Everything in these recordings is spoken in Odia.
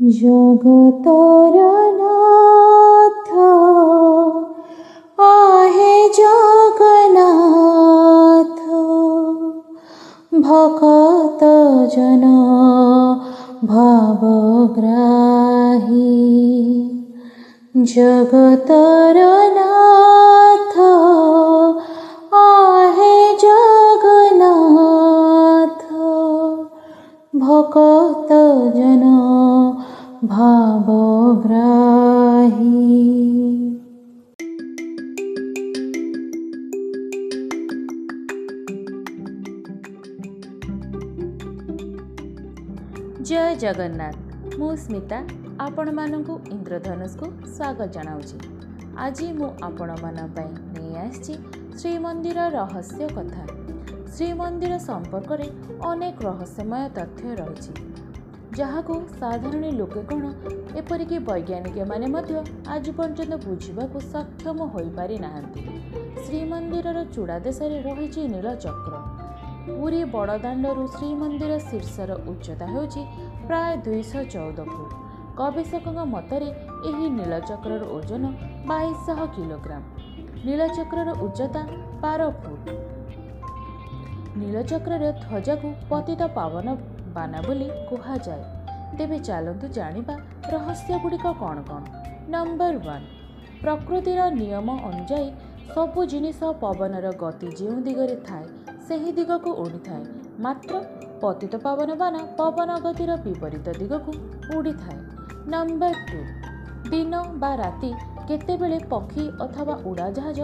জগতর নাথ আহে জগন্নাথ ভকত জন ভবগ্রাহী। জগতর নাথ আহে জগন্নাথ ভকত জন ଭାବଗ୍ରାହୀ ଜୟ ଜଗନ୍ନାଥ ମୁଁ ସ୍ମିତା ଆପଣମାନଙ୍କୁ ଇନ୍ଦ୍ରଧନୁଷକୁ ସ୍ୱାଗତ ଜଣାଉଛି। ଆଜି ମୁଁ ଆପଣମାନଙ୍କ ପାଇଁ ନେଇ ଆସିଛି ଶ୍ରୀମନ୍ଦିର ରହସ୍ୟ କଥା। ଶ୍ରୀମନ୍ଦିର ସମ୍ପର୍କରେ ଅନେକ ରହସ୍ୟମୟ ତଥ୍ୟ ରହିଛି। ଯାହାକୁ ସାଧାରଣ ଲୋକେ କ'ଣ ଏପରିକି ବୈଜ୍ଞାନିକମାନେ ମଧ୍ୟ ଆଜି ପର୍ଯ୍ୟନ୍ତ ବୁଝିବାକୁ ସକ୍ଷମ ହୋଇପାରି ନାହାନ୍ତି ଶ୍ରୀମନ୍ଦିରର ଚୂଡ଼ା ଦେଶରେ ରହିଛି ନୀଳଚକ୍ର ପୁରୀ ବଡ଼ଦାଣ୍ଡରୁ ଶ୍ରୀମନ୍ଦିର ଶୀର୍ଷର ଉଚ୍ଚତା ହେଉଛି ପ୍ରାୟ ଦୁଇଶହ ଚଉଦ ଫୁଟ। ଗବେଷକଙ୍କ ମତରେ ଏହି ନୀଳଚକ୍ରର ଓଜନ ବାଇଶଶହ କିଲୋଗ୍ରାମ। ନୀଳଚକ୍ରର ଉଚ୍ଚତା ବାର ଫୁଟ। ନୀଳଚକ୍ରର ଧ୍ୱଜାକୁ ପତିତ ପାବନ ବାନା ବୋଲି କୁହାଯାଏ। ତେବେ ଚାଲନ୍ତୁ ଜାଣିବା ରହସ୍ୟଗୁଡ଼ିକ କ'ଣ କ'ଣ। ନମ୍ବର ୱାନ୍ ପ୍ରକୃତିର ନିୟମ ଅନୁଯାୟୀ ସବୁ ଜିନିଷ ପବନର ଗତି ଯେଉଁ ଦିଗରେ ଥାଏ ସେହି ଦିଗକୁ ଉଡ଼ିଥାଏ ମାତ୍ର ପତିତ ପାବନ ବାନା ପବନ ଗତିର ବିପରୀତ ଦିଗକୁ ଉଡ଼ିଥାଏ। ନମ୍ବର ଟୁ ଦିନ ବା ରାତି କେତେବେଳେ ପକ୍ଷୀ ଅଥବା ଉଡ଼ାଜାହାଜ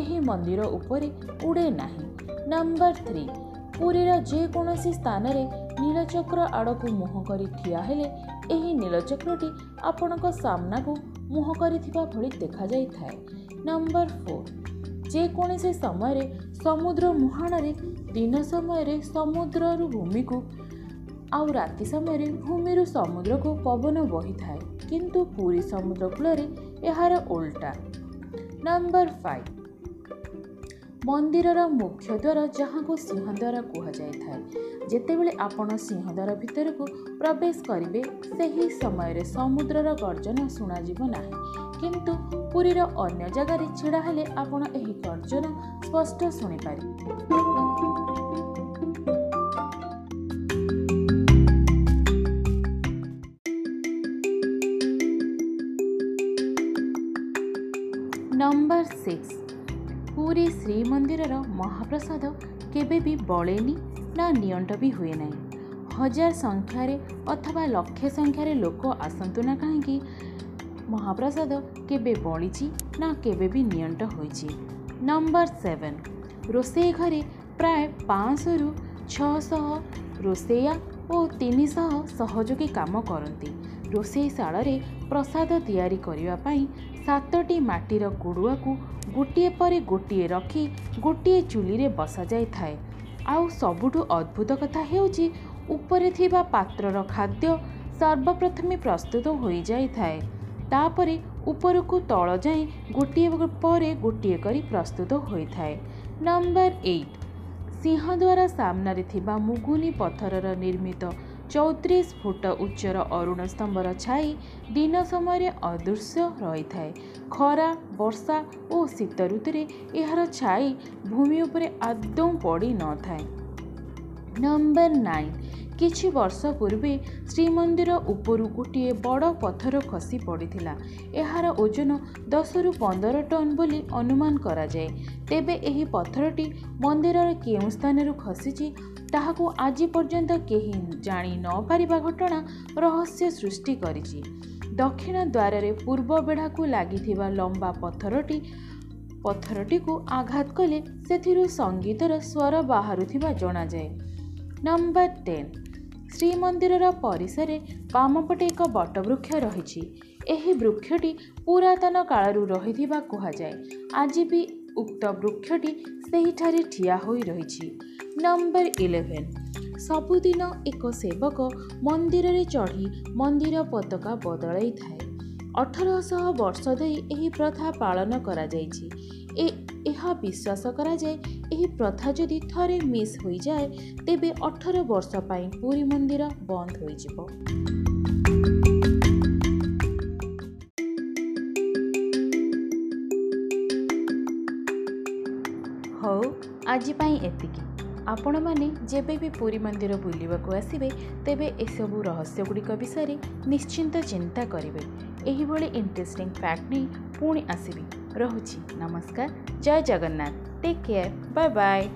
ଏହି ମନ୍ଦିର ଉପରେ ଉଡ଼େ ନାହିଁ। ନମ୍ବର ଥ୍ରୀ ପୁରୀର ଯେକୌଣସି ସ୍ଥାନରେ ନୀଳଚକ୍ର ଆଡ଼କୁ ମୁହଁ କରି ଠିଆ ହେଲେ ଏହି ନୀଳଚକ୍ରଟି ଆପଣଙ୍କ ସାମ୍ନାକୁ ମୁହଁ କରିଥିବା ଭଳି ଦେଖାଯାଇଥାଏ। Number four. ଯେକୌଣସି ସମୟରେ ସମୁଦ୍ର ମୁହାଣରେ ଦିନ ସମୟରେ ସମୁଦ୍ରରୁ ଭୂମିକୁ ଆଉ ରାତି ସମୟରେ ଭୂମିରୁ ସମୁଦ୍ରକୁ ପବନ ବହିଥାଏ କିନ୍ତୁ ପୁରୀ ସମୁଦ୍ର କୂଳରେ ଏହାର ଓଲଟା ନମ୍ବର ଫାଇଭ। ମନ୍ଦିରର ମୁଖ୍ୟ ଦ୍ୱାର ଯାହାକୁ ସିଂହଦ୍ୱାର କୁହାଯାଇଥାଏ। ଯେତେବେଳେ ଆପଣ ସିଂହଦ୍ୱାର ଭିତରକୁ ପ୍ରବେଶ କରିବେ ସେହି ସମୟରେ ସମୁଦ୍ରର ଗର୍ଜନ ଶୁଣାଯିବ ନାହିଁ। କିନ୍ତୁ ପୁରୀର ଅନ୍ୟ ଜାଗାରେ ଛିଡ଼ା ହେଲେ ଆପଣ ଏହି ଗର୍ଜନ ସ୍ପଷ୍ଟ ଶୁଣିପାରିବେ। ନମ୍ବର ସିକ୍ସ ପୁରୀ ଶ୍ରୀମନ୍ଦିରର ମହାପ୍ରସାଦ କେବେ ବି ବଳେନି ନା ନିଅଣ୍ଟ ବି ହୁଏ ନାହିଁ। ହଜାର ସଂଖ୍ୟାରେ ଅଥବା ଲକ୍ଷେ ସଂଖ୍ୟାରେ ଲୋକ ଆସନ୍ତୁ ନା କାହିଁକି ମହାପ୍ରସାଦ କେବେ ବଳିଛି ନା କେବେ ବି ନିଅଣ୍ଟ ହୋଇଛି। Number seven. ରୋଷେଇ ଘରେ ପ୍ରାୟ ପାଞ୍ଚଶହରୁ ଛଅଶହ ରୋଷେଇଆ ଓ ତିନିଶହ ସହଯୋଗୀ କାମ କରନ୍ତି। ରୋଷେଇଶାଳରେ ପ୍ରସାଦ ତିଆରି କରିବା ପାଇଁ ସାତଟି ମାଟିର କୁଡ଼ୁଆକୁ ଗୋଟିଏ ପରେ ଗୋଟିଏ ରଖି ଗୋଟିଏ ଚୁଲିରେ ବସାଯାଇଥାଏ। ଆଉ ସବୁଠୁ ଅଦ୍ଭୁତ କଥା ହେଉଛି ଉପରେ ଥିବା ପାତ୍ରର ଖାଦ୍ୟ ସର୍ବପ୍ରଥମେ ପ୍ରସ୍ତୁତ ହୋଇଯାଇଥାଏ। ତାପରେ ଉପରକୁ ତଳ ଯାଏଁ ଗୋଟିଏ ପରେ ଗୋଟିଏ କରି ପ୍ରସ୍ତୁତ ହୋଇଥାଏ। Number eight. ସିଂହଦ୍ୱାର ସାମ୍ନାରେ ଥିବା ମୁଗୁନି ପଥରର ନିର୍ମିତ ଚଉତିରିଶ ଫୁଟ ଉଚ୍ଚର ଅରୁଣ ସ୍ତମ୍ଭର ଛାଇ ଦିନ ସମୟରେ ଅଦୃଶ୍ୟ ରହିଥାଏ। ଖରା ବର୍ଷା ଓ ଶୀତ ଋତୁରେ ଏହାର ଛାଇ ଭୂମି ଉପରେ ଆଦୌ ପଡ଼ିନଥାଏ ନମ୍ବର ନାଇନ୍ କିଛି ବର୍ଷ ପୂର୍ବେ ଶ୍ରୀମନ୍ଦିର ଉପରୁ ଗୋଟିଏ ବଡ଼ ପଥର ଖସି ପଡ଼ିଥିଲା। ଏହାର ଓଜନ ଦଶରୁ ପନ୍ଦର ଟନ୍ ବୋଲି ଅନୁମାନ କରାଯାଏ। ତେବେ ଏହି ପଥରଟି ମନ୍ଦିରର କେଉଁ ସ୍ଥାନରୁ ଖସିଛି ତାହାକୁ ଆଜି ପର୍ଯ୍ୟନ୍ତ କେହି ଜାଣି ନପାରିବା ଘଟଣା ରହସ୍ୟ ସୃଷ୍ଟି କରିଛି। ଦକ୍ଷିଣ ଦ୍ୱାରରେ ପୂର୍ବ ବେଢ଼ାକୁ ଲାଗିଥିବା ଲମ୍ବା ପଥରଟି ପଥରଟିକୁ ଆଘାତ କଲେ ସେଥିରୁ ସଙ୍ଗୀତର ସ୍ୱର ବାହାରୁଥିବା ଜଣାଯାଏ। ନମ୍ବର ଟେନ୍ ଶ୍ରୀମନ୍ଦିରର ପରିସରରେ ବାମପଟେ ଏକ ବଟବୃକ୍ଷ ରହିଛି ଏହି ବୃକ୍ଷଟି ପୁରାତନ କାଳରୁ ରହିଥିବା କୁହାଯାଏ ଆଜି ବି ଉକ୍ତ ବୃକ୍ଷଟି ସେହିଠାରେ ଠିଆ ହୋଇ ରହିଛି ନମ୍ବର ଇଲେଭେନ୍ ସବୁଦିନ ଏକ ସେବକ ମନ୍ଦିରରେ ଚଢ଼ି ମନ୍ଦିର ପତାକା ବଦଳାଇଥାଏ ଅଠରଶହ ବର୍ଷ ଧରି ଏହି ପ୍ରଥା ପାଳନ କରାଯାଇଛି। ଏ ଏହା ବିଶ୍ୱାସ କରାଯାଏ ଏହି ପ୍ରଥା ଯଦି ଥରେ ମିସ୍ ହୋଇଯାଏ ତେବେ ଅଠର ବର୍ଷ ପାଇଁ ପୁରୀ ମନ୍ଦିର ବନ୍ଦ ହୋଇଯିବ। ହଉ ଆଜି ପାଇଁ ଏତିକି। ଆପଣମାନେ ଯେବେ ବି ପୁରୀ ମନ୍ଦିର ବୁଲିବାକୁ ଆସିବେ ତେବେ ଏସବୁ ରହସ୍ୟଗୁଡ଼ିକ ବିଷୟରେ ନିଶ୍ଚିନ୍ତ ଚିନ୍ତା କରିବେ। ଏହିଭଳି ଇଣ୍ଟରେଷ୍ଟିଂ ଫ୍ୟାକ୍ଟ ନେଇ ପୁଣି ଆସିବି। ରହୁଛି। ନମସ୍କାର। ଜୟ Jagannath. Take care bye bye